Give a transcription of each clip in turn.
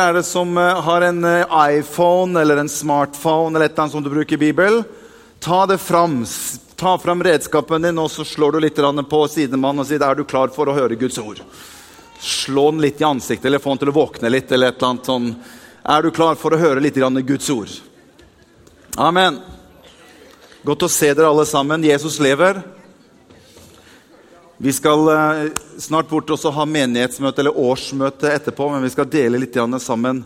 er det som eh, har en eh, iPhone eller en smartphone eller et eller annet som du bruker i Bibel? Ta det fram. Ta fram redskapen din, og så slår du litt på sidemannen og sier er du klar for å høre Guds ord. Slå den litt i ansiktet eller få den til å våkne litt. eller et eller annet sånn. Er du klar for å høre litt Guds ord? Amen. Godt å se dere alle sammen. Jesus lever. Vi skal eh, snart bort også ha menighetsmøte eller årsmøte etterpå, men vi skal dele litt sammen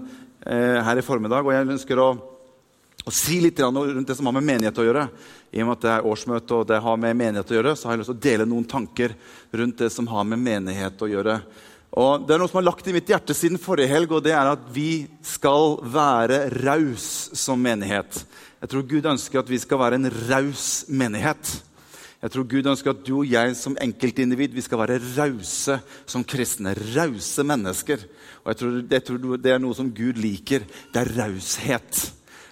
eh, her i formiddag. Og jeg ønsker å, å si litt rundt det som har med menighet å gjøre. I og med at det er årsmøte og det har med menighet å gjøre, så har jeg lyst til å dele noen tanker rundt det som har med menighet å gjøre. Og Det er noe som har lagt i mitt hjerte siden forrige helg, og det er at vi skal være raus som menighet. Jeg tror Gud ønsker at vi skal være en raus menighet. Jeg tror Gud ønsker at du og jeg som enkeltindivid vi skal være rause som kristne. Rause mennesker. Og jeg tror, jeg tror det er noe som Gud liker. Det er raushet.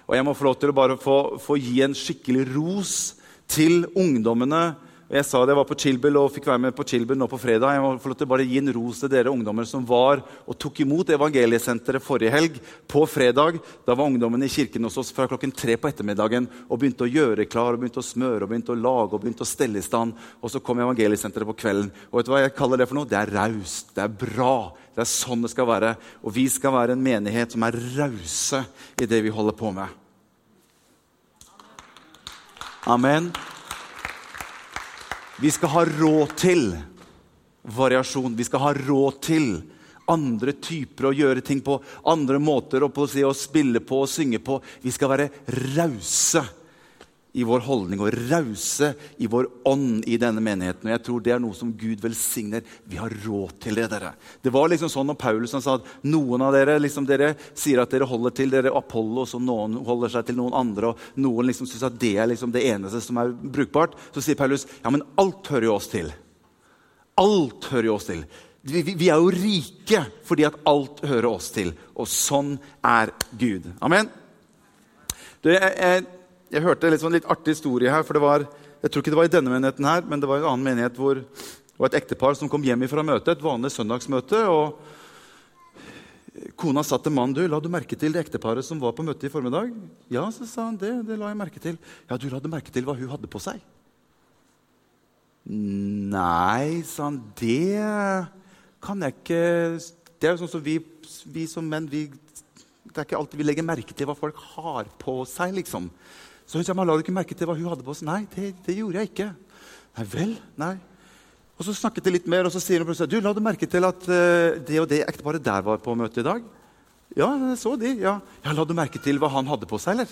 Og jeg må få lov til å bare få, få gi en skikkelig ros til ungdommene. Jeg sa det, jeg var på Chilbel og fikk være med på Chilbel nå på fredag. Jeg må få lov til å bare gi en ros til dere ungdommer som var og tok imot Evangeliesenteret forrige helg. På fredag da var ungdommene i kirken hos oss fra klokken tre på ettermiddagen og begynte å gjøre klar, og begynte å smøre og begynte å lage og begynte å stelle i stand. Og så kom Evangeliesenteret på kvelden. Og vet du hva jeg kaller det for noe? Det er raust. Det er bra. Det er sånn det skal være. Og vi skal være en menighet som er rause i det vi holder på med. Amen. Vi skal ha råd til variasjon. Vi skal ha råd til andre typer å gjøre ting på, andre måter å, si, å spille på og synge på. Vi skal være rause i vår holdning og rause i vår ånd i denne menigheten. Og jeg tror det er noe som Gud velsigner. Vi har råd til det, dere. Det var liksom sånn når Paulus sa at noen av dere liksom dere sier at dere holder til dere Apollos, og noen holder seg til noen andre, og noen liksom syns at det er liksom det eneste som er brukbart. Så sier Paulus ja, men alt hører jo oss til. Alt hører jo oss til. Vi, vi, vi er jo rike fordi at alt hører oss til. Og sånn er Gud. Amen. Du, jeg, jeg, jeg hørte en litt, artig historie her. for var, Jeg tror ikke det var i denne menigheten, her, men det var en annen menighet hvor det var et ektepar som kom hjem fra møtet, et vanlig søndagsmøte. og Kona sa til mannen du, la du merke til det ekteparet som var på møtet i formiddag. Ja, så sa han det. det la jeg merke til. Ja, du la du merke til hva hun hadde på seg? Nei, sa han. Det kan jeg ikke Det er jo sånn som vi, vi som menn vi, Det er ikke alltid vi legger merke til hva folk har på seg. liksom. Så hun sa la du ikke merke til hva hun hadde på seg. Nei, det, det gjorde jeg ikke. Nei vel? Nei. Og Så snakket de litt mer, og så sier hun plutselig du, la du merke til at uh, det og det ekteparet der var på møte i dag. Ja, jeg så de. Ja. ja, La du merke til hva han hadde på seg, eller?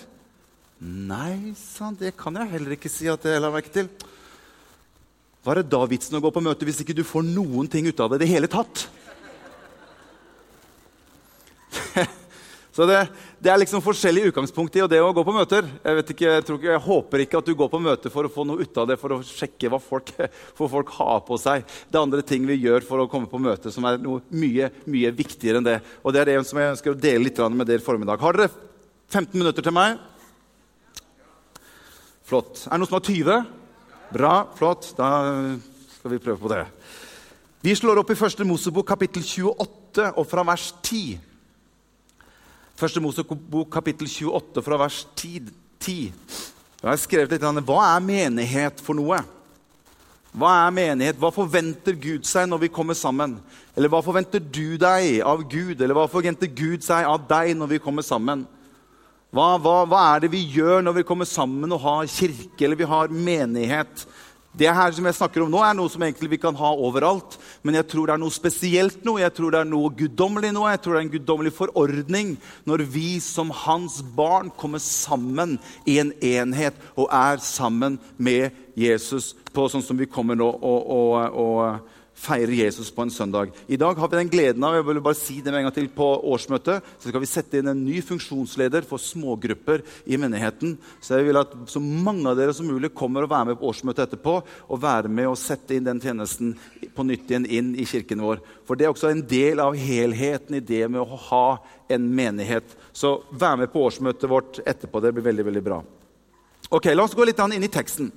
Nei, sa han, det kan jeg heller ikke si at jeg la merke til. Hva er det da vitsen å gå på møte hvis ikke du får noen ting ut av det i det hele tatt? Så det, det, er liksom forskjellig utgangspunkt i det å gå på møter. Jeg, ikke, jeg, ikke, jeg, håper ikke at du går på møter for å få noe ut av det, for å sjekke hva folk, folk har på seg. Det er andre ting vi gjør for å komme på møter, som er noe mye mye viktigere enn det. Og det er det som jeg ønsker å dele litt med dere i formiddag. Har dere 15 minutter til meg? Flott. Er det noen som har 20? Bra. Flott. Da skal vi prøve på det. Vi slår opp i første Mosebok kapittel 28 og fra vers 10. Første Mosebok kapittel 28 fra vers 10. 10. Jeg har skrevet litt Hva er menighet for noe? Hva er menighet? Hva forventer Gud seg når vi kommer sammen? Eller hva forventer du deg av Gud? Eller hva forventer Gud seg av deg når vi kommer sammen? Hva, hva, hva er det vi gjør når vi kommer sammen og har kirke eller vi har menighet? Det her som jeg snakker om nå, er noe som egentlig vi kan ha overalt. Men jeg tror det er noe spesielt noe, jeg tror det er noe guddommelig noe. Jeg tror det er en guddommelig forordning når vi som hans barn kommer sammen i en enhet og er sammen med Jesus på sånn som vi kommer nå og, og, og feirer Jesus på en søndag. I dag har vi den gleden av jeg vil bare si det med en gang til, på årsmøtet, så skal vi sette inn en ny funksjonsleder for smågrupper i menigheten. Så jeg vil at så mange av dere som mulig kommer og være med på årsmøtet etterpå og være med og sette inn den tjenesten på nytt igjen inn i kirken vår. For det er også en del av helheten i det med å ha en menighet. Så vær med på årsmøtet vårt etterpå. Det blir veldig, veldig bra. Ok, La oss gå litt inn i teksten.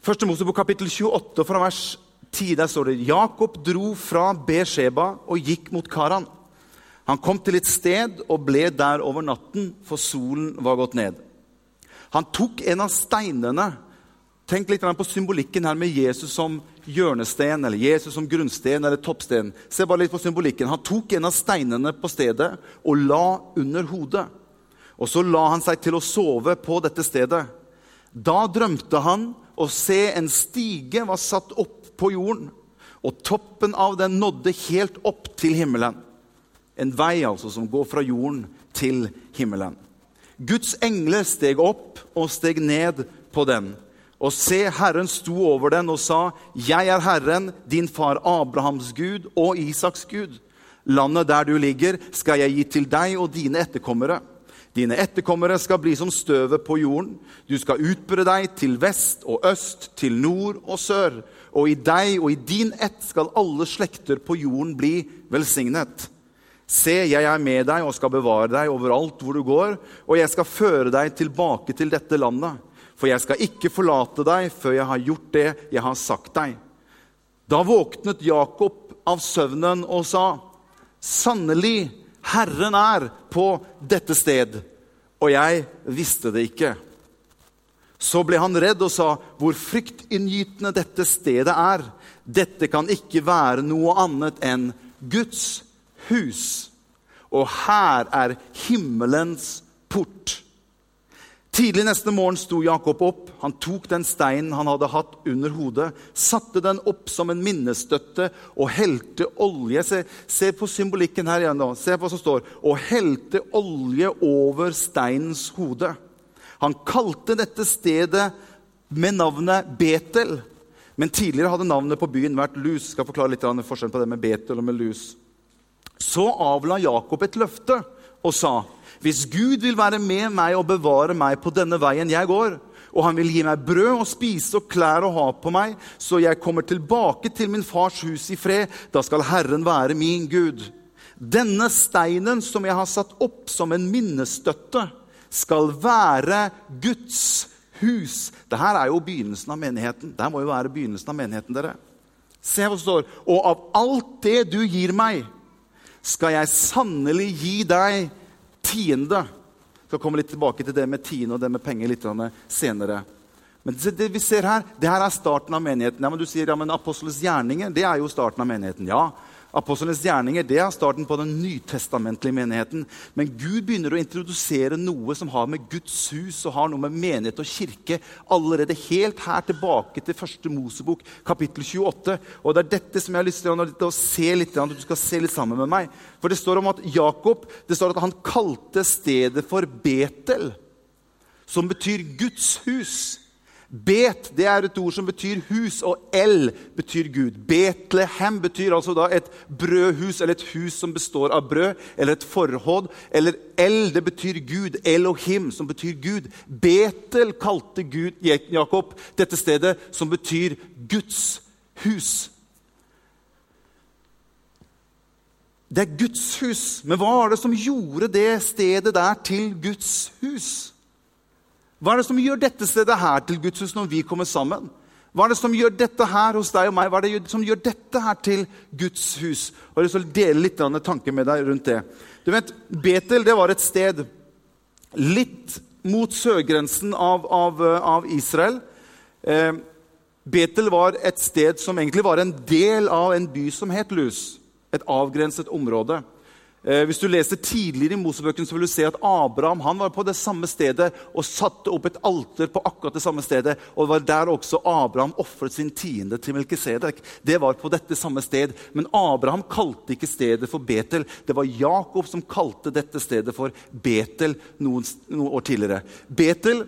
Første Mosebok kapittel 28 fra vers 10 der står det Jakob dro fra Besheba og gikk mot Karan. Han kom til et sted og ble der over natten, for solen var gått ned. Han tok en av steinene Tenk litt på symbolikken her med Jesus som hjørnesten, eller Jesus som grunnsten eller toppsten. Se bare litt på symbolikken. Han tok en av steinene på stedet og la under hodet. Og så la han seg til å sove på dette stedet. Da drømte han å se en stige var satt opp på jorden, og toppen av den nådde helt opp til himmelen. En vei altså som går fra jorden til himmelen. Guds engler steg opp og steg ned på den. Og se, Herren sto over den og sa, 'Jeg er Herren, din far Abrahams Gud og Isaks Gud.' 'Landet der du ligger, skal jeg gi til deg og dine etterkommere.' 'Dine etterkommere skal bli som støvet på jorden.' 'Du skal utbre deg til vest og øst, til nord og sør.' 'Og i deg og i din ett skal alle slekter på jorden bli velsignet.' Se, jeg er med deg og skal bevare deg overalt hvor du går, og jeg skal føre deg tilbake til dette landet for jeg skal ikke forlate deg før jeg har gjort det jeg har sagt deg. Da våknet Jakob av søvnen og sa, Sannelig, Herren er på dette sted, og jeg visste det ikke. Så ble han redd og sa, Hvor fryktinngytende dette stedet er. Dette kan ikke være noe annet enn Guds hus. Og her er himmelens port. Tidlig neste morgen sto Jakob opp. Han tok den steinen han hadde hatt under hodet, satte den opp som en minnestøtte og helte olje. Se, se på symbolikken her igjen. da. Se på hva som står. Og helte olje over steinens hode. Han kalte dette stedet med navnet Betel. Men tidligere hadde navnet på byen vært Lus. Jeg skal forklare litt forskjellen på det med Betel og med Lus. Så avla Jakob et løfte og sa hvis Gud vil være med meg og bevare meg på denne veien jeg går, og han vil gi meg brød å spise og klær å ha på meg, så jeg kommer tilbake til min fars hus i fred, da skal Herren være min Gud. Denne steinen som jeg har satt opp som en minnestøtte, skal være Guds hus. Dette er jo begynnelsen av menigheten. Dette må jo være begynnelsen av menigheten, dere. Se hva det står. Og av alt det du gir meg, skal jeg sannelig gi deg tiende. Jeg skal komme litt tilbake til det med tiende og det med penger litt senere. Men det vi ser her, det her er starten av menigheten. Ja, men Du sier ja, men apostelens gjerninger det er jo starten av menigheten. Ja, Apostlenes gjerninger det er starten på den nytestamentlige menigheten. Men Gud begynner å introdusere noe som har med Guds hus og har noe med menighet og kirke allerede helt her tilbake til første Mosebok, kapittel 28. Og Det er dette som jeg har lyst til å se litt, at du skal se litt sammen med meg. For det står om at Jakob det står at han kalte stedet for Betel, som betyr Guds hus. Bet det er et ord som betyr hus, og El betyr Gud. Betlehem betyr altså da et brødhus, eller et hus som består av brød, eller et forhånd. Eller El det betyr Gud. Elohim, som betyr Gud. Betel kalte Gud, Jakob dette stedet, som betyr Guds hus. Det er Guds hus, men hva er det som gjorde det stedet der til Guds hus? Hva er det som gjør dette stedet her til Guds hus når vi kommer sammen? Hva er det som gjør dette her hos deg og meg? Hva er det som gjør dette her til Guds hus? Jeg vil dele litt tanker med deg rundt det. Du vet, Betel det var et sted litt mot sørgrensen av, av, av Israel. Eh, Betel var et sted som egentlig var en del av en by som het Lus. Et avgrenset område. Eh, hvis du leser tidligere i Mosebøken, så vil du se at Abraham han var på det samme stedet og satte opp et alter på akkurat det samme stedet. Og det var der også Abraham ofret sin tiende til Melkisedek. Det var på dette samme sted. Men Abraham kalte ikke stedet for Betel. Det var Jakob som kalte dette stedet for Betel noen, noen år tidligere. Betel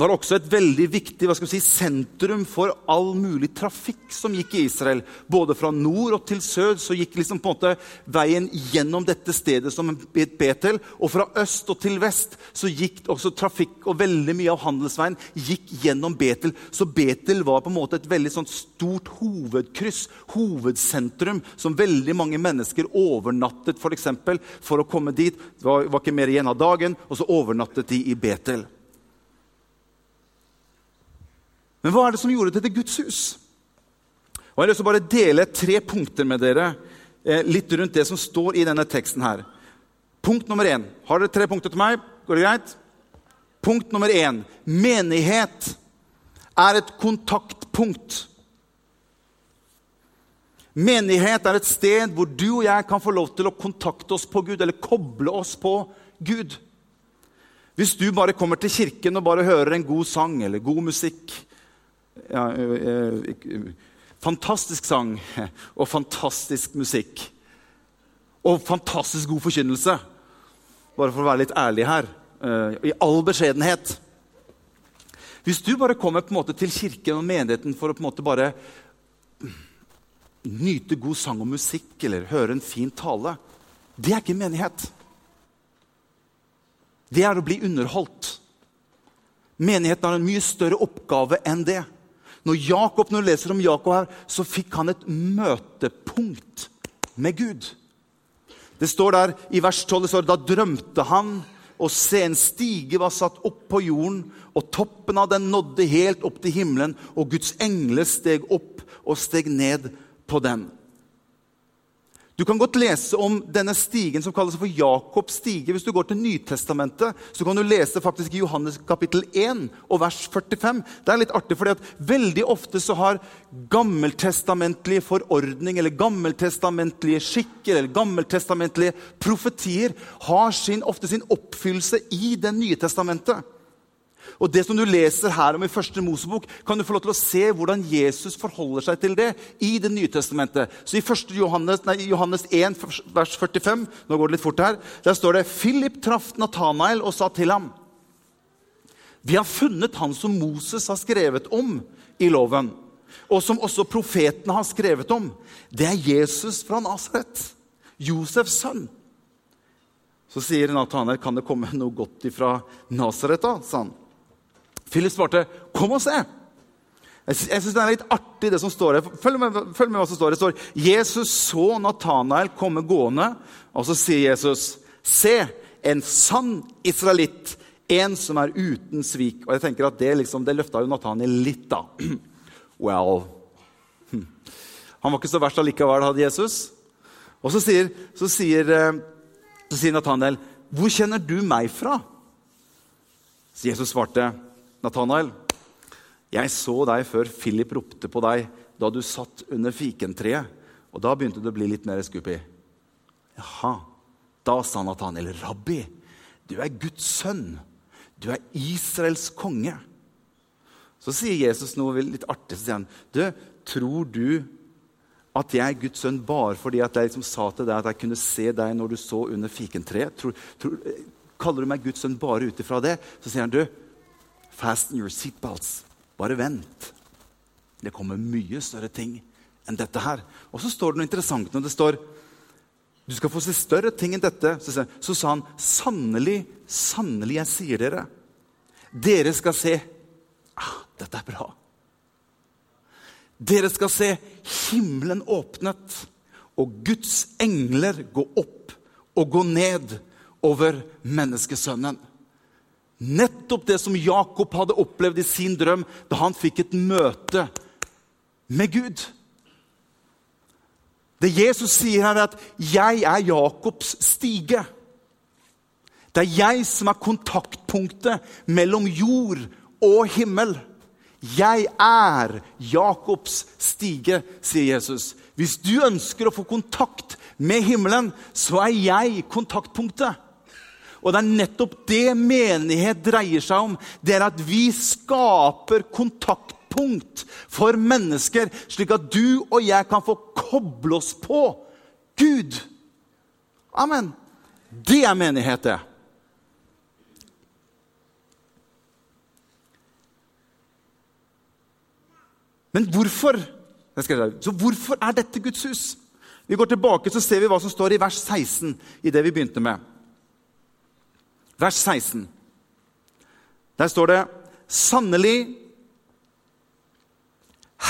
var også et veldig viktig si, sentrum for all mulig trafikk som gikk i Israel. Både fra nord og til sør så gikk liksom på en måte veien gjennom dette stedet som Betel. Og fra øst og til vest så gikk også trafikk, og veldig mye av handelsveien gikk gjennom Betel. Så Betel var på en måte et veldig sånt stort hovedkryss, hovedsentrum, som veldig mange mennesker overnattet for, eksempel, for å komme dit. Det var, var ikke mer igjen av dagen, og så overnattet de i Betel. Men hva er det som gjorde det til Guds hus? Og Jeg har lyst til å bare dele tre punkter med dere eh, litt rundt det som står i denne teksten. her. Punkt nummer én. Har dere tre punkter til meg? Går det greit? Punkt nummer én. Menighet er et kontaktpunkt. Menighet er et sted hvor du og jeg kan få lov til å kontakte oss på Gud, eller koble oss på Gud. Hvis du bare kommer til kirken og bare hører en god sang eller god musikk ja, Fantastisk sang og fantastisk musikk. Og fantastisk god forkynnelse. Bare for å være litt ærlig her. I all beskjedenhet. Hvis du bare kommer på en måte til kirken og menigheten for å på en måte bare nyte god sang og musikk eller høre en fin tale, det er ikke menighet. Det er å bli underholdt. Menigheten har en mye større oppgave enn det. Når Jakob, når du leser om Jakob her, så fikk han et møtepunkt med Gud. Det står der i vers 12 det står, da drømte han, og se, en stige var satt opp på jorden, og toppen av den nådde helt opp til himmelen, og Guds engler steg opp og steg ned på den. Du kan godt lese om denne stigen som kalles for Jakobs stige. Hvis du går til Nytestamentet, så kan du lese faktisk i Johannes kapittel 1 og vers 45. Det er litt artig, fordi at veldig ofte så har gammeltestamentlige forordning eller gammeltestamentlige skikker eller gammeltestamentlige profetier har sin, ofte sin oppfyllelse i Det nye testamentet. Og Det som du leser her om i første Mosebok, kan du få lov til å se hvordan Jesus forholder seg til det i Det nye testamentet. Så I 1. Johannes, nei, Johannes 1, vers 45, nå går det litt fort her, der står det Philip traff Natanael og sa til ham Vi har funnet han som Moses har skrevet om i loven, og som også profetene har skrevet om. Det er Jesus fra Nasaret, Josefs sønn. Så sier Natanael, kan det komme noe godt ifra Nasaret, da? sa han. Philip svarte, 'Kom og se'. Jeg syns det er litt artig, det som står her. Følg med, følg med hva som står. Det står Jesus så Natanael komme gående, og så sier Jesus, 'Se, en sann israelitt, en som er uten svik.' Og jeg tenker at Det, liksom, det løfta jo Natanael litt, da. Well hm. Han var ikke så verst allikevel, hadde Jesus. Og så sier, så sier, eh, så sier Natanael, 'Hvor kjenner du meg fra?' Så Jesus svarte, Nathanael, jeg så deg før Philip ropte på deg da du satt under fikentreet. Og da begynte du å bli litt mer skupi. Jaha. Da sa Nathanael, rabbi, du er Guds sønn. Du er Israels konge. Så sier Jesus noe litt artig. Så sier han, du, tror du at jeg er Guds sønn bare fordi at jeg liksom sa til deg at jeg kunne se deg når du så under fikentreet? Tror, tror, kaller du meg Guds sønn bare ut ifra det? Så sier han, du, Fasten your seatbelts. Bare vent. Det kommer mye større ting enn dette her. Og så står det noe interessant når det står du skal få se større ting enn dette. Så, sa han, sannelig, sannelig, jeg sier dere, dere skal se ah, Dette er bra. Dere skal se himmelen åpnet og Guds engler gå opp og gå ned over menneskesønnen. Nettopp det som Jakob hadde opplevd i sin drøm da han fikk et møte med Gud. Det Jesus sier her, er at 'jeg er Jakobs stige'. Det er jeg som er kontaktpunktet mellom jord og himmel. Jeg er Jakobs stige, sier Jesus. Hvis du ønsker å få kontakt med himmelen, så er jeg kontaktpunktet. Og det er nettopp det menighet dreier seg om. Det er at vi skaper kontaktpunkt for mennesker, slik at du og jeg kan få koble oss på Gud. Amen. Det er menighet, det. Men hvorfor? Så hvorfor er dette Guds hus? Vi går tilbake så ser vi hva som står i vers 16 i det vi begynte med vers 16. Der står det Sannelig,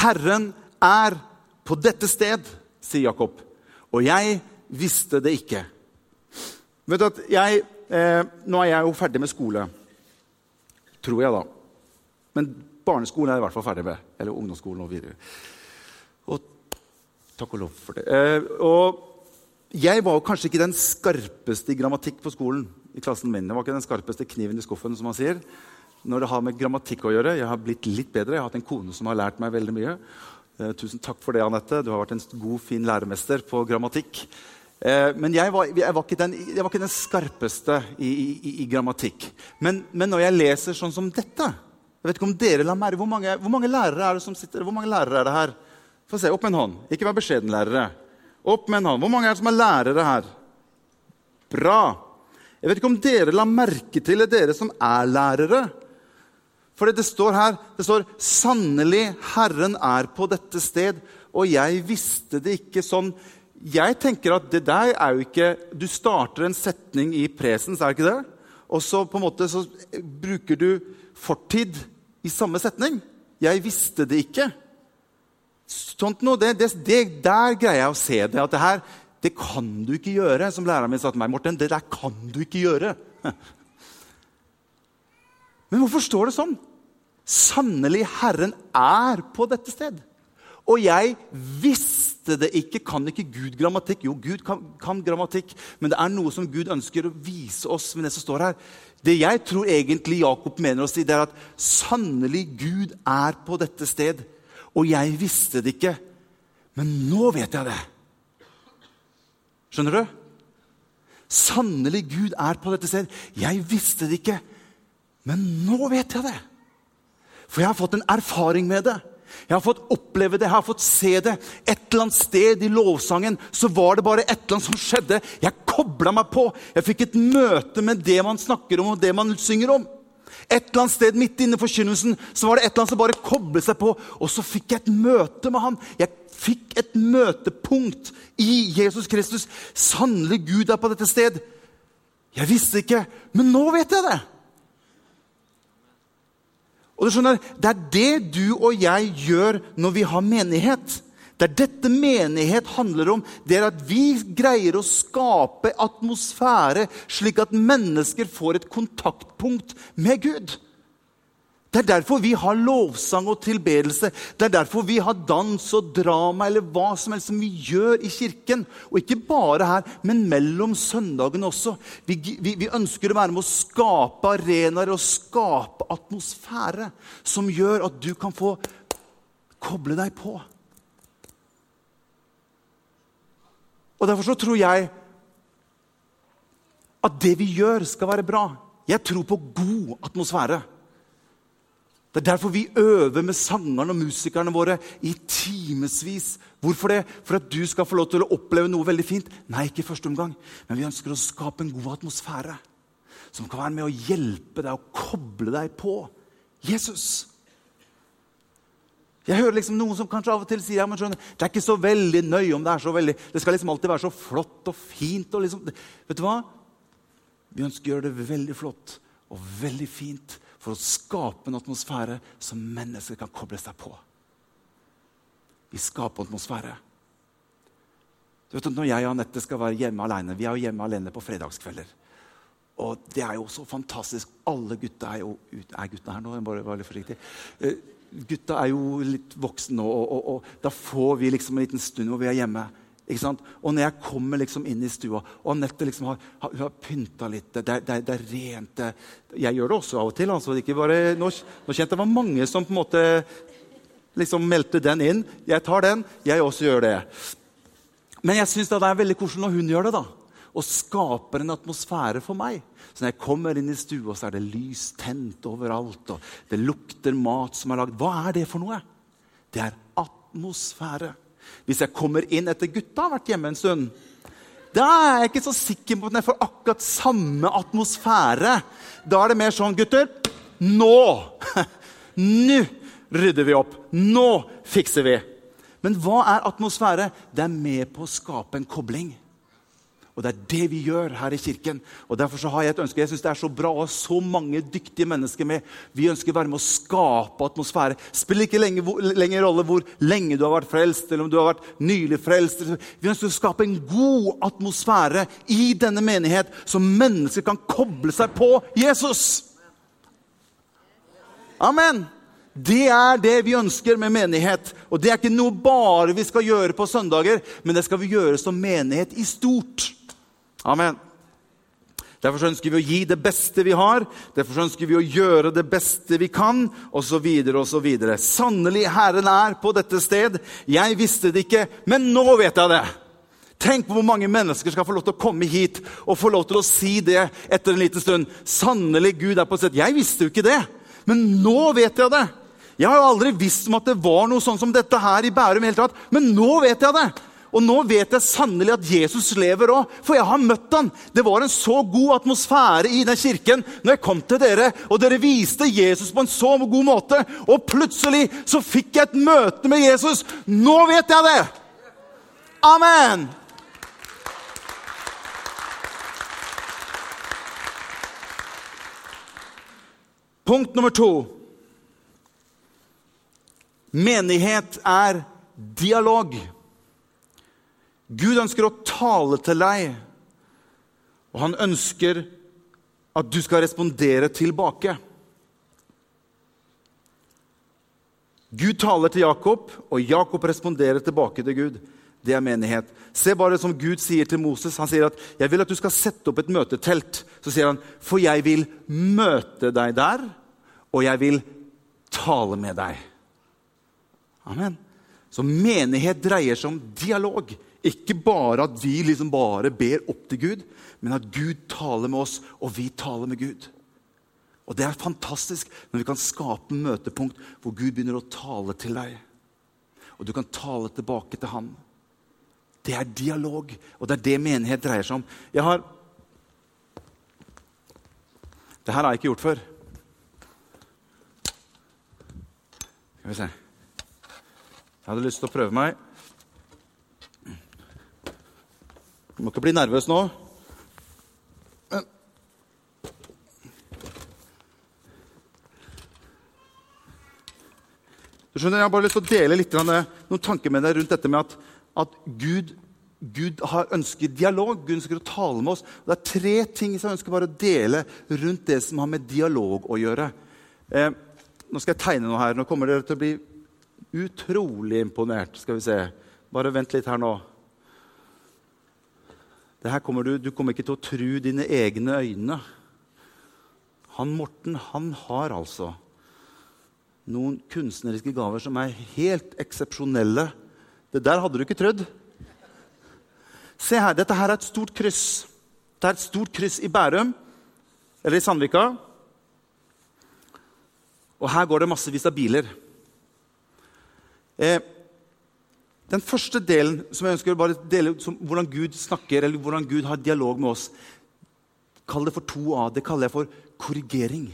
Herren er på dette sted, sier Jakob. Og jeg visste det ikke. Vet du at jeg, eh, Nå er jeg jo ferdig med skole. Tror jeg, da. Men barneskolen er jeg i hvert fall ferdig med. Eller ungdomsskolen og videre. Og Takk og lov for det. Eh, og jeg var kanskje ikke den skarpeste i grammatikk på skolen. I klassen min. Jeg var ikke den skarpeste kniven i skuffen, som man sier. Når det har med grammatikk å gjøre. Jeg har blitt litt bedre. Jeg har hatt en kone som har lært meg veldig mye. Eh, tusen takk for det, Anette. Du har vært en god, fin læremester på grammatikk. Eh, men jeg var, jeg, var den, jeg var, ikke den, skarpeste i, i, i grammatikk. Men, men, når jeg leser sånn som dette jeg vet ikke om dere la merke, hvor, hvor mange lærere er det som sitter, hvor mange lærere er det her? Få se, Opp med en hånd. Ikke vær beskjeden, lærere. Opp med en hånd. Hvor mange er det som er lærere her? Bra. Jeg vet ikke om dere la merke til det, dere som er lærere. For det står her det står, 'Sannelig, Herren er på dette sted', og jeg visste det ikke sånn. Jeg tenker at det der er jo ikke Du starter en setning i presens, er det ikke det? Og så på en måte så bruker du fortid i samme setning. 'Jeg visste det ikke'. Sånt noe, det, det, det, Der greier jeg å se det. At det her det kan du ikke gjøre, som læreren min sa til meg. Morten, det der kan du ikke gjøre. Men hvorfor står det sånn? Sannelig, Herren er på dette sted. Og jeg visste det ikke. Kan ikke Gud grammatikk? Jo, Gud kan, kan, grammatikk, men det er noe som Gud ønsker å vise oss med det som står her. Det jeg tror egentlig Jakob mener å si, det er at sannelig Gud er på dette sted. Og jeg visste det ikke, men nå vet jeg det. Skjønner du? Sannelig Gud er på dette sted. Jeg visste det ikke, men nå vet jeg det. For jeg har fått en erfaring med det. Jeg har fått oppleve det, jeg har fått se det. Et eller annet sted i lovsangen så var det bare et eller annet som skjedde. Jeg kobla meg på. Jeg fikk et møte med det man snakker om, og det man synger om. Et eller annet sted midt inne i forkynnelsen så var det et eller annet som bare koblet seg på. Og så fikk jeg et møte med han. Jeg fikk et møtepunkt i Jesus Kristus. Sannelig Gud er på dette sted. Jeg visste ikke, men nå vet jeg det. Og du skjønner, Det er det du og jeg gjør når vi har menighet. Det er dette menighet handler om. Det er at vi greier å skape atmosfære slik at mennesker får et kontaktpunkt med Gud. Det er derfor vi har lovsang og tilbedelse. Det er derfor vi har dans og drama eller hva som helst som vi gjør i kirken. Og ikke bare her, men mellom søndagene også. Vi, vi, vi ønsker å være med å skape arenaer og skape atmosfære som gjør at du kan få koble deg på. Og Derfor så tror jeg at det vi gjør, skal være bra. Jeg tror på god atmosfære. Det er derfor vi øver med sangerne og musikerne våre i timevis. Hvorfor det? For at du skal få lov til å oppleve noe veldig fint? Nei, ikke i første omgang. Men vi ønsker å skape en god atmosfære som kan være med å hjelpe deg å koble deg på Jesus. Jeg hører liksom noen som kanskje av og til sier ja, men skjønner, det er ikke så veldig nøye om det er så veldig Det skal liksom alltid være så flott og fint. Og liksom, vet du hva? Vi ønsker å gjøre det veldig flott og veldig fint for å skape en atmosfære som mennesker kan koble seg på. Vi skaper atmosfære. Du vet Når jeg og Anette skal være hjemme alene Vi er jo hjemme alene på fredagskvelder. Og det er jo så fantastisk. Alle gutta er jo ute. Er gutta her nå? Jeg bare var litt forsiktig. Gutta er jo litt voksne nå, og, og, og, da får vi liksom en liten stund hvor vi er hjemme. Og når jeg kommer liksom inn i stua, og Anette liksom har, har, har pynta litt det, det, det, er rent. Jeg gjør det også av og til. Altså. Bare, nå, nå, kjente jeg det var mange som på en måte liksom meldte den inn. Jeg tar den, jeg også gjør det. Men jeg syns det er veldig koselig når hun gjør det. da, Og skaper en atmosfære for meg. Så når jeg kommer inn i stua, så er det lys tent overalt. og Det lukter mat som er lagd. Hva er det for noe? Det er atmosfære. Hvis jeg kommer inn etter gutta har vært hjemme en stund, da er jeg ikke så sikker på at jeg får akkurat samme atmosfære. Da er det mer sånn Gutter, nå! Nå rydder vi opp. Nå fikser vi. Men hva er atmosfære? Det er med på å skape en kobling. Og det er det vi gjør her i kirken. Og Derfor så har jeg et ønske. Jeg synes Det er så bra å ha så mange dyktige mennesker med. Vi ønsker å være med å skape atmosfære. Spiller ikke lenger rolle hvor lenge du har vært frelst, eller om du har vært nylig frelst. Vi ønsker å skape en god atmosfære i denne menighet, så mennesker kan koble seg på Jesus. Amen. Det er det vi ønsker med menighet. Og det er ikke noe bare vi skal gjøre på søndager, men det skal vi gjøre som menighet i stort. Amen. Derfor ønsker vi å gi det beste vi har, derfor ønsker vi å gjøre det beste vi kan, osv. osv. Sannelig, Herren er på dette sted. Jeg visste det ikke, men nå vet jeg det. Tenk på hvor mange mennesker skal få lov til å komme hit og få lov til å si det etter en liten stund. Sannelig, Gud er på sted. Jeg visste jo ikke det, men nå vet jeg det. Jeg har jo aldri visst om at det var noe sånn som dette her i Bærum. helt tatt, Men nå vet jeg det. Og nå vet jeg sannelig at Jesus lever òg, for jeg har møtt han. Det var en så god atmosfære i den kirken når jeg kom til dere, og dere viste Jesus på en så god måte. Og plutselig så fikk jeg et møte med Jesus. Nå vet jeg det! Amen! Punkt nummer to. Menighet er dialog. Gud ønsker å tale til deg, og han ønsker at du skal respondere tilbake. Gud taler til Jakob, og Jakob responderer tilbake til Gud. Det er menighet. Se bare som Gud sier til Moses. Han sier at 'jeg vil at du skal sette opp et møtetelt'. Så sier han, 'For jeg vil møte deg der, og jeg vil tale med deg'. Amen. Så menighet dreier seg om dialog. Ikke bare at vi liksom bare ber opp til Gud, men at Gud taler med oss, og vi taler med Gud. Og Det er fantastisk når vi kan skape møtepunkt hvor Gud begynner å tale til deg. Og du kan tale tilbake til Han. Det er dialog, og det er det menighet dreier seg om. Jeg har Det her har jeg ikke gjort før. Skal vi se. Jeg hadde lyst til å prøve meg. Du må ikke bli nervøs nå. Du skjønner, Jeg har bare lyst til å dele litt, noen tanker med deg rundt dette med at, at Gud, Gud har ønsket dialog. Gud ønsker å tale med oss. Det er tre ting som jeg ønsker bare å dele rundt det som har med dialog å gjøre. Eh, nå skal jeg tegne noe her. Nå kommer dere til å bli utrolig imponert. Skal vi se. Bare vent litt her nå. Kommer du, du, kommer ikke til å tro dine egne øyne. Han Morten han har altså noen kunstneriske gaver som er helt eksepsjonelle. Det der hadde du ikke trodd. Se her, Dette her er et stort kryss. Det er et stort kryss i Bærum, eller i Sandvika. Og her går det massevis av biler. Eh, den første delen som jeg ønsker å dele, som hvordan Gud snakker, eller hvordan Gud har dialog med oss, kall det for to a Det kaller jeg for korrigering.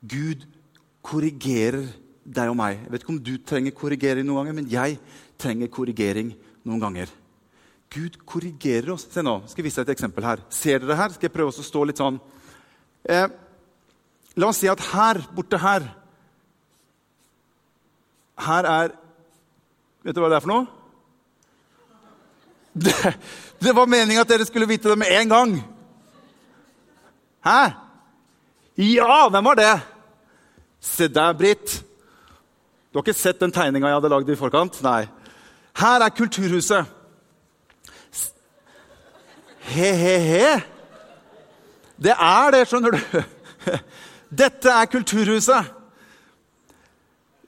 Gud korrigerer deg og meg. Jeg vet ikke om du trenger korrigering noen ganger, men jeg trenger korrigering noen ganger. Gud korrigerer oss. Se nå, skal jeg vise deg et eksempel her. Ser dere her? Skal jeg prøve å stå litt sånn eh, La oss si at her borte her Her er Vet du hva det er for noe? Det, det var meninga at dere skulle vite det med en gang. Hæ? Ja, hvem var det? Se der, Britt. Du har ikke sett den tegninga jeg hadde lagd i forkant? Nei. Her er Kulturhuset. He-he-he. Det er det, skjønner du. Dette er Kulturhuset.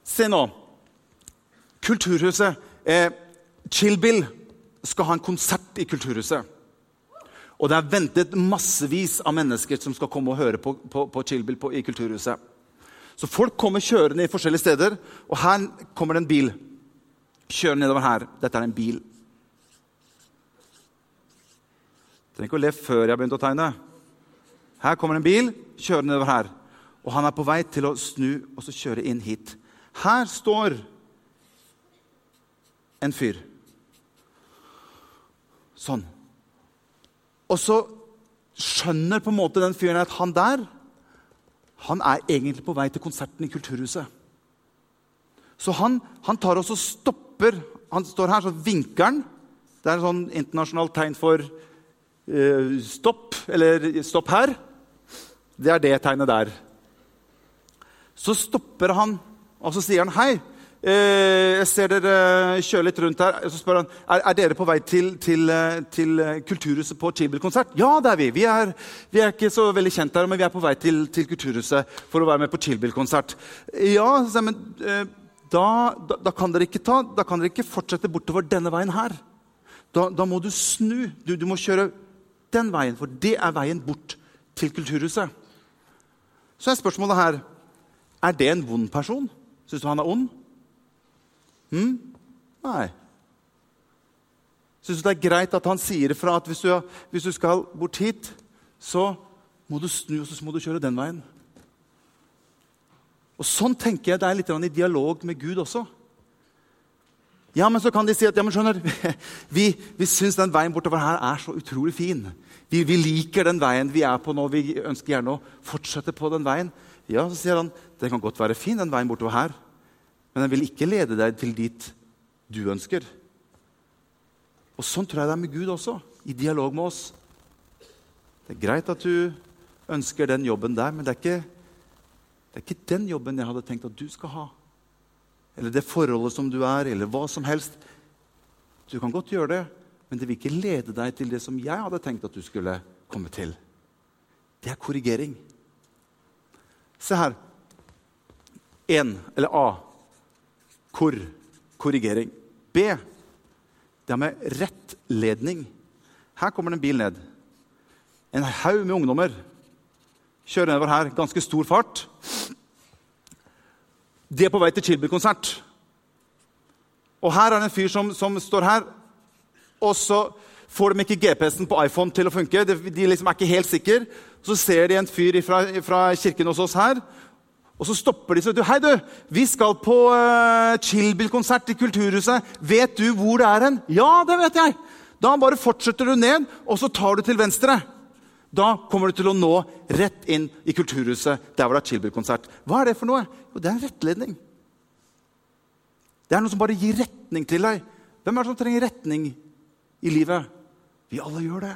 Se nå. Kulturhuset. Eh, Chillbill skal ha en konsert i Kulturhuset. Og det er ventet massevis av mennesker som skal komme og høre på, på, på Chillbill på, i Kulturhuset. Så folk kommer kjørende i forskjellige steder, og her kommer det en bil. Kjører nedover her. Dette er en bil. Trenger ikke å le før jeg begynte å tegne. Her kommer en bil, kjørende nedover her. Og han er på vei til å snu og så kjøre inn hit. Her står en fyr. Sånn. Og så skjønner på en måte den fyren at han der han er egentlig på vei til konserten i Kulturhuset. Så han, han tar og stopper Han står her, så vinker han. Det er en sånn internasjonalt tegn for uh, stopp, eller stopp her. Det er det tegnet der. Så stopper han Og så sier han hei. Eh, jeg ser dere kjøre litt rundt her. Så spør han er, er dere på vei til, til, eh, til Kulturhuset på Chibel-konsert. Ja, det er vi. Vi er, vi er, ikke så veldig kjent her, men vi er på vei til, til Kulturhuset for å være med på Chibel-konsert. Ja, men eh, da, da, da, kan ta, da, kan dere ikke fortsette bortover denne veien her. Da, da må du snu. Du, du må kjøre den veien, for det er veien bort til Kulturhuset. Så er spørsmålet her er det en vond person. Syns du han er ond? Hm? Nei. Syns du det er greit at han sier ifra at hvis du, hvis du, skal bort hit, så må du snu og så må du kjøre den veien? Og Sånn tenker jeg det er litt i dialog med Gud også. Ja, men så kan de si at ja, men skjønner, vi, vi syns den veien bortover her er så utrolig fin. Vi, vi, liker den veien vi er på nå. Vi ønsker gjerne å fortsette på den veien. Ja, så sier han det kan godt være fin, den veien bortover her, men den vil ikke lede deg til dit du ønsker. Og Sånn tror jeg det er med Gud også, i dialog med oss. Det er greit at du ønsker den jobben der, men det er ikke, det er ikke den jobben jeg hadde tenkt at du skal ha eller det forholdet som du er, eller hva som helst. Du kan godt gjøre det, men det vil ikke lede deg til det som jeg hadde tenkt at du skulle komme til. Det er korrigering. Se her. En, eller A. Kor. Korrigering. B. Det er med rettledning. Her kommer det en bil ned. En haug med ungdommer kjører nedover her, ganske stor fart. De er på vei til Chilby-konsert. Og her er det en fyr som, som, står her, og så får de ikke GPS-en på iPhone til å funke. De, de liksom er ikke helt sikre. Så ser de en fyr fra, kirken hos oss her, og så stopper de og sier Hei, du! Vi skal på uh, Chillbill-konsert i Kulturhuset. Vet du hvor det er hen? Ja, det vet jeg! Da bare fortsetter du ned, og så tar du til venstre. Da kommer du til å nå rett inn i Kulturhuset, der hvor det er Chillbill-konsert. Hva er det for noe? Jo, det er en rettledning. Det er noe som bare gir retning til deg. Hvem er det som trenger retning i livet? Vi alle gjør det.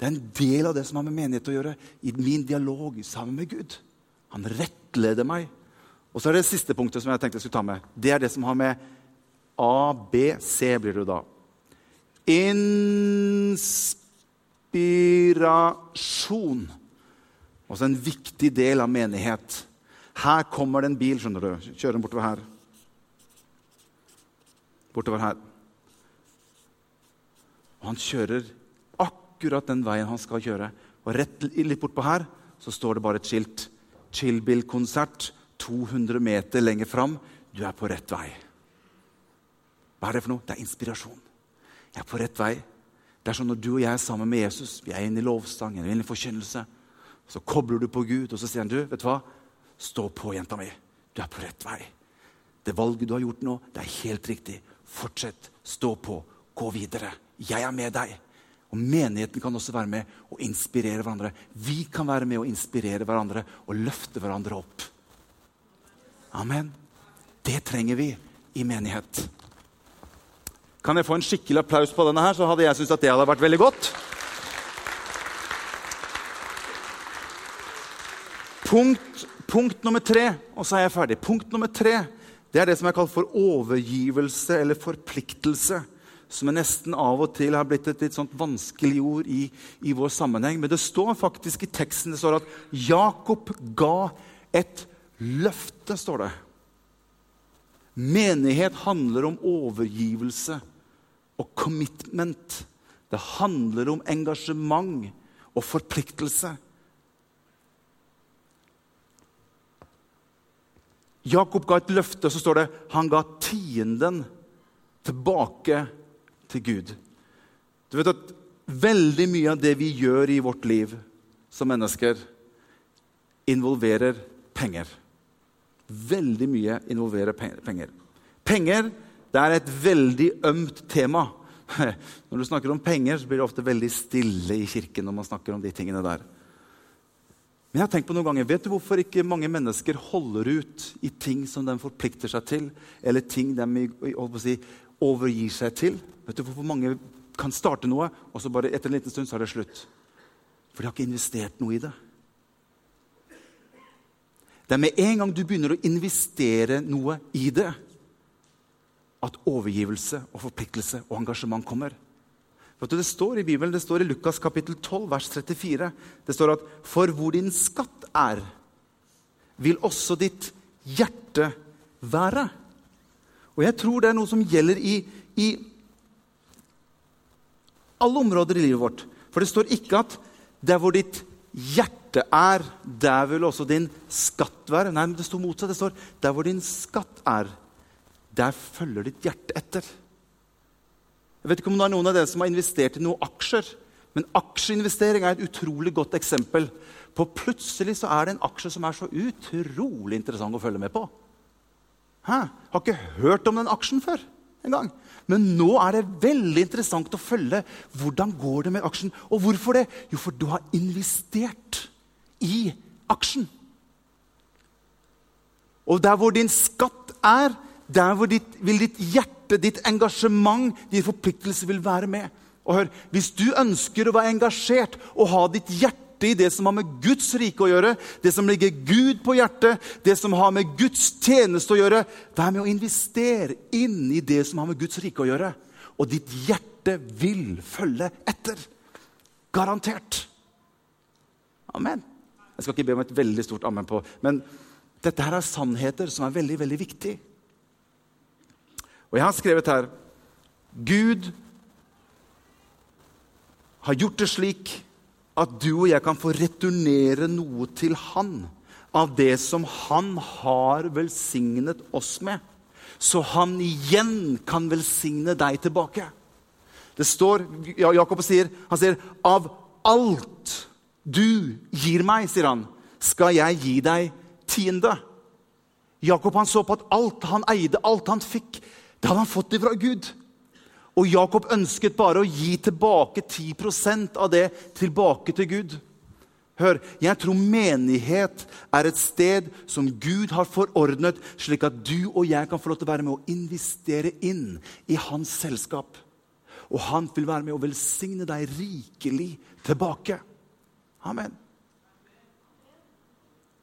Det er en del av det som har med menighet å gjøre, i min dialog sammen med Gud. Han rettleder meg. Og så er det siste punktet som jeg tenkte jeg skulle ta med. Det er det som har med A, B, C blir det da. Inspirasjon. Også en viktig del av menighet. Her kommer det en bil. skjønner du. Kjører den bortover her. Bortover her. Og han kjører akkurat den veien han skal kjøre. Og rett litt bortpå her så står det bare et skilt. Chillbill-konsert 200 meter lenger fram. Du er på rett vei. Hva er det for noe? Det er inspirasjon. Jeg er på rett vei. Det er sånn Når du og jeg er sammen med Jesus, vi er inne i lovstang, inne i forkynnelse, så kobler du på Gud, og så sier han, du, vet du hva? Stå på, jenta mi. Du er på rett vei. Det valget du har gjort nå, det er helt riktig. Fortsett. Stå på. Gå videre. Jeg er med deg. Og Menigheten kan også være med og inspirere hverandre. Vi kan være med og inspirere hverandre og løfte hverandre opp. Amen. Det trenger vi i menighet. Kan jeg få en skikkelig applaus på denne her, så hadde jeg syntes at det hadde vært veldig godt. Punkt, punkt nummer tre, og så er jeg ferdig. Punkt nummer tre det er det som er kalt for overgivelse eller forpliktelse. Som er nesten av og til har blitt et litt sånt vanskelig ord i, i vår sammenheng. Men det står faktisk i teksten det står at Jakob ga et løfte. står det. Menighet handler om overgivelse og commitment. Det handler om engasjement og forpliktelse. Jakob ga et løfte, så står det han ga tienden tilbake til Gud. Du vet at Veldig mye av det vi gjør i vårt liv som mennesker, involverer penger. Veldig mye involverer penger. Penger det er et veldig ømt tema. Når du snakker om penger, så blir det ofte veldig stille i kirken. når man snakker om de tingene der. Men jeg har tenkt på noen ganger, Vet du hvorfor ikke mange mennesker holder ut i ting som de forplikter seg til, eller ting de si, overgir seg til? Vet du hvorfor mange kan starte noe, og så bare etter en liten stund så er det slutt? For de har ikke investert noe i det. Det er med en gang du begynner å investere noe i det, at overgivelse og forpliktelse og engasjement kommer. Du, Det står i Bibelen, det står i Lukas kapittel 12, vers 34. Det står at for hvor din skatt er, vil også ditt hjerte være. Og jeg tror det er noe som gjelder i, i alle områder i livet vårt. For det står ikke at der hvor ditt hjerte er, der vil også din skatt være. Nei, men det står motsatt. Det står der hvor din skatt er, der følger ditt hjerte etter. Jeg vet ikke om det er noen av dere som har investert i noen aksjer. Men aksjeinvestering er et utrolig godt eksempel på plutselig så er det en aksje som er så utrolig interessant å følge med på. Hæ? Har ikke hørt om den aksjen før en gang. Men nå er det veldig interessant å følge hvordan går det med aksjen. Og hvorfor det? Jo, for du har investert i aksjen. Og der hvor din skatt er, der hvor ditt, vil ditt hjerte, ditt engasjement, din forpliktelse vil være med. Og hør, Hvis du ønsker å være engasjert og ha ditt hjerte i det som har med Guds rike å gjøre, det som ligger Gud på hjertet, det som har med Guds tjeneste å gjøre, vær med å investere inn i det som har med Guds rike å gjøre. Og ditt hjerte vil følge etter. Garantert. Amen. Jeg skal ikke be om et veldig stort amen på, men dette her er sannheter som er veldig, veldig viktige. Og jeg har skrevet her Gud har gjort det slik at du og jeg kan få returnere noe til Han av det som Han har velsignet oss med, så Han igjen kan velsigne deg tilbake. Det står, Jakob sier, han sier, 'Av alt du gir meg', sier han, 'skal jeg gi deg tiende'. Jakob han så på at alt han eide, alt han fikk, det hadde han fått ifra Gud. Og Jakob ønsket bare å gi tilbake 10% av det tilbake til Gud. Hør, jeg tror menighet er et sted som Gud har forordnet, slik at du og jeg kan få lov til å være med å investere inn i hans selskap. Og han vil være med å velsigne deg rikelig tilbake. Amen.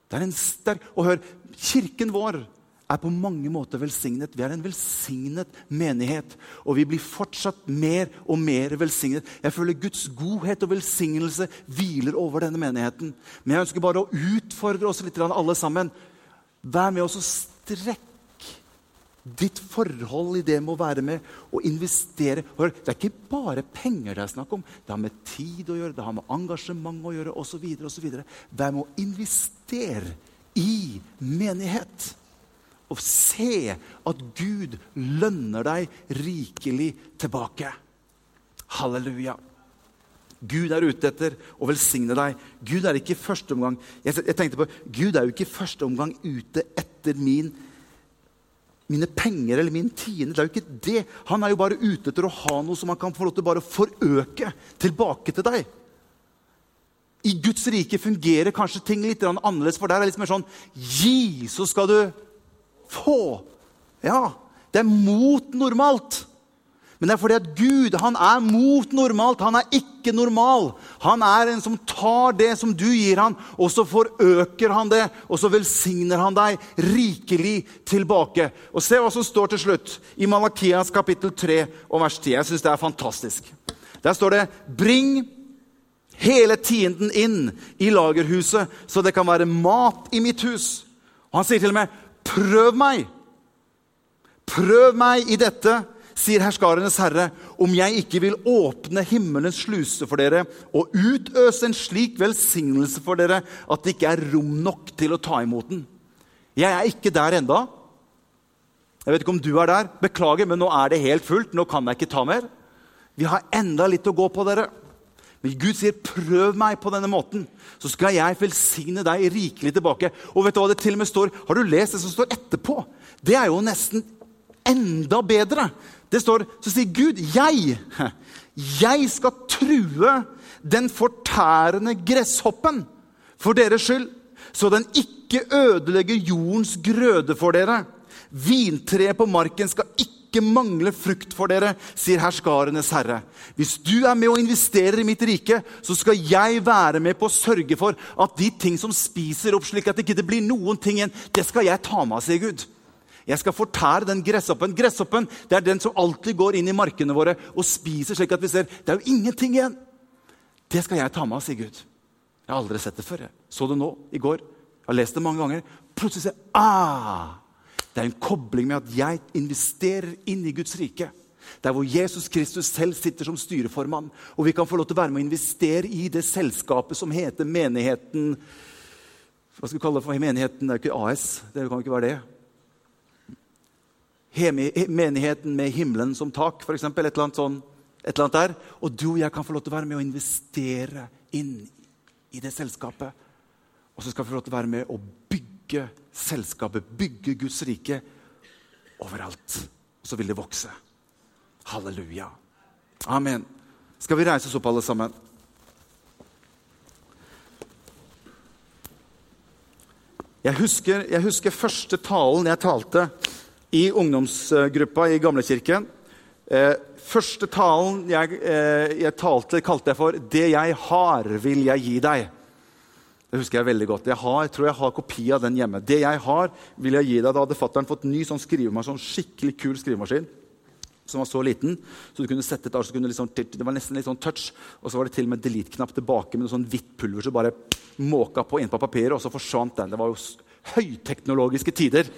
Det er en sterk Og hør, kirken vår er på mange måter velsignet. Vi er en velsignet menighet, og vi blir fortsatt mer og mer velsignet. Jeg føler Guds godhet og velsignelse hviler over denne menigheten. Men jeg ønsker bare å utfordre oss litt, alle sammen. Vær med oss og strekk ditt forhold i det med å være med og investere. Det er ikke bare penger det er snakk om. Det har med tid å gjøre, det har med engasjement å gjøre osv. Vær med å investere i menighet og se at Gud lønner deg rikelig tilbake. Halleluja. Gud er ute etter å velsigne deg. Gud er ikke i første omgang jeg, tenkte på, Gud er jo ikke i første omgang ute etter min, mine penger eller min tiende. Det er jo ikke det. Han er jo bare ute etter å ha noe som han kan få lov til bare forøke tilbake til deg. I Guds rike fungerer kanskje ting litt annerledes, for der er det litt mer sånn Gi, så skal du få. Ja, det er mot normalt. Men det er fordi at Gud han er mot normalt. Han er ikke normal. Han er en som tar det som du gir han, og så forøker han det. Og så velsigner han deg rikelig tilbake. Og Se hva som står til slutt i Malakias kapittel 3 og vers 10. Jeg syns det er fantastisk. Der står det Bring hele tienden inn i lagerhuset, så det kan være mat i mitt hus. Og han sier til og med Prøv meg! Prøv meg i dette, sier herskarenes herre, om jeg ikke vil åpne himmelens sluse for dere og utøse en slik velsignelse for dere at det ikke er rom nok til å ta imot den. Jeg er ikke der enda. Jeg vet ikke om du er der. Beklager, men nå er det helt fullt. Nå kan jeg ikke ta mer. Vi har enda litt å gå på, dere. Men Gud sier, 'Prøv meg på denne måten, så skal jeg velsigne deg rikelig tilbake.' Og vet du hva det til og med står? Har du lest det som står etterpå? Det er jo nesten enda bedre. Det står, Så sier Gud, 'Jeg, jeg skal true den fortærende gresshoppen for deres skyld', så den ikke ødelegger jordens grøde for dere. Vintreet på marken skal ikke ikke mangle frukt for dere, sier herskarenes herre. Hvis du er med og investerer i mitt rike, så skal jeg være med på å sørge for at de ting som spiser opp, slik at det ikke blir noen ting igjen, det skal jeg ta med sier Gud. Jeg skal fortære den gresshoppen. Gresshoppen det er den som alltid går inn i markene våre og spiser, slik at vi ser det er jo ingenting igjen. Det skal jeg ta med sier Gud. Jeg har aldri sett det før. Jeg så det nå, i går. Jeg har lest det mange ganger. Plutselig ser jeg ah, Det er en kobling med at jeg investerer inn i Guds rike. Der hvor Jesus Kristus selv sitter som styreformann. Og vi kan få lov til å være med å investere i det selskapet som heter menigheten Hva skal vi kalle det for menigheten? Det er jo ikke AS. Det kan jo ikke være det. Menigheten med himmelen som tak, f.eks. Et, eller annet sånn, et eller annet der. Og du og jeg kan få lov til å være med å investere inn i det selskapet. Og så skal vi få lov til å være med å bygge selskapet, bygge Guds rike overalt. Og så vil det vokse. Halleluja. Amen. Skal vi reise oss opp, alle sammen? Jeg husker, jeg husker første talen jeg talte i ungdomsgruppa i Gamlekirken. Eh, første talen jeg, eh, jeg, talte, kalte jeg for 'Det jeg har, vil jeg gi deg'. Det husker jeg veldig godt. Jeg, har, tror jeg har kopi av den hjemme. 'Det jeg har, vil jeg gi deg'. Da hadde fattern fått ny sånn skrivemaskin, sånn skikkelig kul skrivemaskin. Som var så liten, så du kunne sette et så kunne liksom, Det var nesten litt sånn touch. Og så var det til og med delete-knapp tilbake med noe sånn hvitt pulver som bare måka på inn på papiret, og så forsvant den. Det var jo høyteknologiske tider.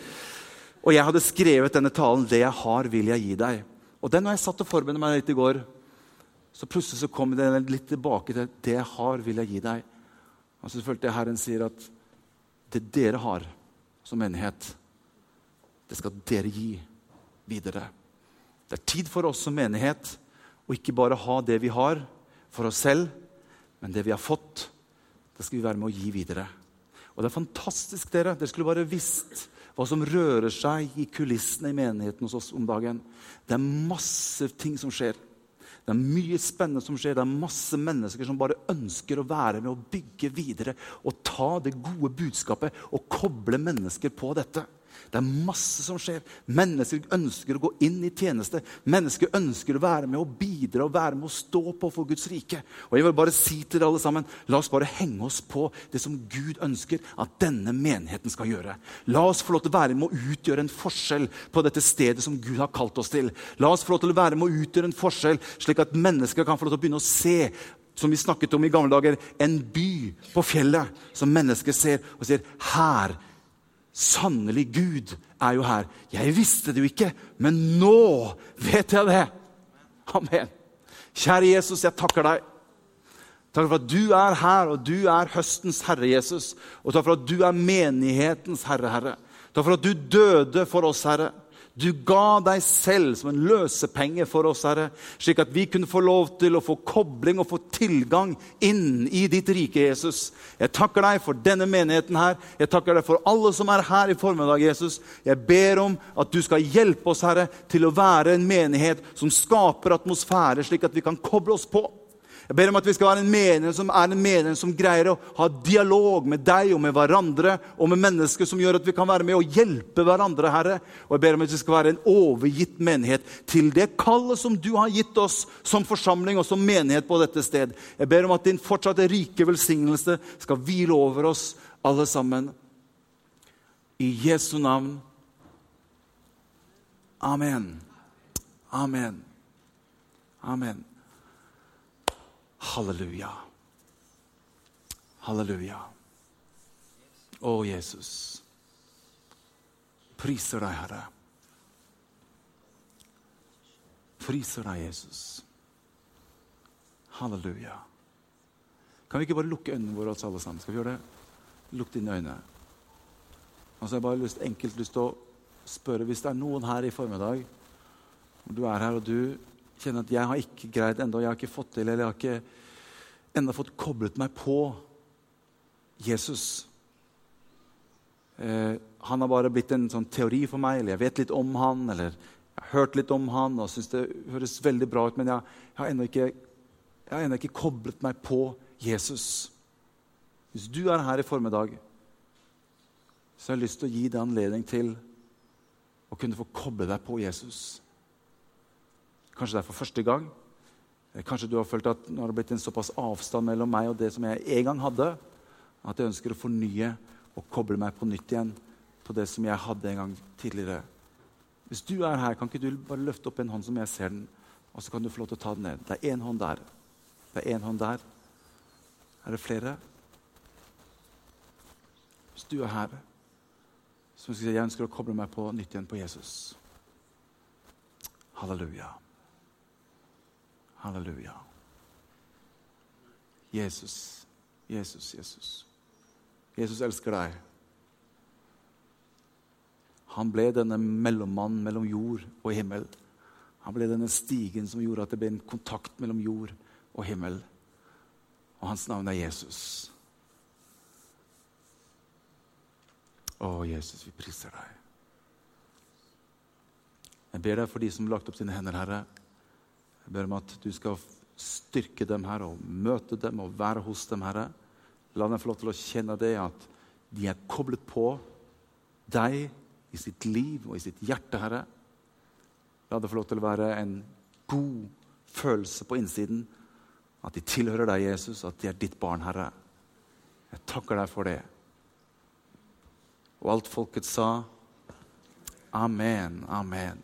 Og jeg hadde skrevet denne talen 'Det jeg har, vil jeg gi deg'. Og den når jeg satt og forberedte meg litt i går, så plutselig så kom det litt tilbake til 'Det jeg har, vil jeg gi deg'. Og selvfølgelig Herren sier at det dere har som menighet, det skal dere gi videre. Det er tid for oss som menighet å ikke bare ha det vi har for oss selv, men det vi har fått, det skal vi være med å gi videre. Og det er fantastisk, dere. Dere skulle bare visst hva som rører seg i kulissene i menigheten hos oss om dagen. Det er masse ting som skjer. Det er mye spennende som skjer. Det er masse mennesker som bare ønsker å være med og bygge videre og ta det gode budskapet og koble mennesker på dette. Det er masse som skjer. Mennesker ønsker å gå inn i tjeneste. Mennesker ønsker å være med og bidra og være med å stå på for Guds rike. Og jeg vil bare si til dere alle sammen, La oss bare henge oss på det som Gud ønsker at denne menigheten skal gjøre. La oss få lov til å være med å utgjøre en forskjell på dette stedet som Gud har kalt oss til. La oss få lov til å være med å utgjøre en forskjell, slik at mennesker kan få lov til å begynne å se som vi snakket om i gamle dager, en by på fjellet som mennesker ser og sier her Sannelig, Gud er jo her. Jeg visste det jo ikke, men nå vet jeg det. Amen. Kjære Jesus, jeg takker deg. Takk for at du er her, og du er høstens herre, Jesus. Og takk for at du er menighetens herre, Herre. Takk for at du døde for oss, Herre. Du ga deg selv som en løsepenge for oss, Herre, slik at vi kunne få lov til å få kobling og få tilgang inn i ditt rike, Jesus. Jeg takker deg for denne menigheten her. Jeg takker deg for alle som er her i formiddag, Jesus. Jeg ber om at du skal hjelpe oss, Herre, til å være en menighet som skaper atmosfære, slik at vi kan koble oss på. Jeg ber om at vi skal være en menighet som er en menighet som greier å ha dialog med deg og med hverandre og med mennesker som gjør at vi kan være med og hjelpe hverandre, Herre. Og jeg ber om at vi skal være en overgitt menighet til det kallet som du har gitt oss som forsamling og som menighet på dette sted. Jeg ber om at din fortsatte rike velsignelse skal hvile over oss alle sammen. I Jesu navn. Amen. Amen. Amen. Halleluja. Halleluja. Å, Jesus. Priser deg, Herre. Priser deg, Jesus. Halleluja. Kan vi ikke bare lukke øynene våre alle sammen? Skal vi gjøre det? Lukk dine øyne. Og så har jeg bare lyst, enkelt lyst til å spørre hvis det er noen her i formiddag og du er her og du kjenner at jeg har ikke greid ennå, jeg har ikke fått til, eller jeg har ikke ennå fått koblet meg på Jesus. Eh, han har bare blitt en sånn teori for meg, eller jeg vet litt om han, eller jeg har hørt litt om han og syns det høres veldig bra ut, men jeg, jeg har ennå ikke, ikke, koblet meg på Jesus. Hvis du er her i formiddag, så har jeg lyst til å gi deg anledning til å kunne få koble deg på Jesus. Kanskje det er for første gang. Kanskje du har følt at nå har det blitt en såpass avstand mellom meg og det som jeg en gang hadde, at jeg ønsker å fornye og koble meg på nytt igjen på det som jeg hadde en gang tidligere. Hvis du er her, kan ikke du bare løfte opp en hånd som jeg ser den, og så kan du få lov til å ta den ned. Det er én hånd der. Det er én hånd der. Er det flere? Hvis du er her, så ønsker jeg, jeg ønsker å koble meg på nytt igjen på Jesus. Halleluja. Halleluja. Jesus, Jesus, Jesus. Jesus elsker deg. Han ble denne mellommannen mellom jord og himmel. Han ble denne stigen som gjorde at det ble en kontakt mellom jord og himmel. Og hans navn er Jesus. Å, Jesus, vi priser deg. Jeg ber deg for de som har lagt opp sine hender, Herre. Jeg ber om at du skal styrke dem her og møte dem og være hos dem, Herre. La dem få lov til å kjenne det at de er koblet på deg i sitt liv og i sitt hjerte, Herre. La det få lov til å være en god følelse på innsiden. At de tilhører deg, Jesus, at de er ditt barn, Herre. Jeg takker deg for det. Og alt folket sa Amen, amen.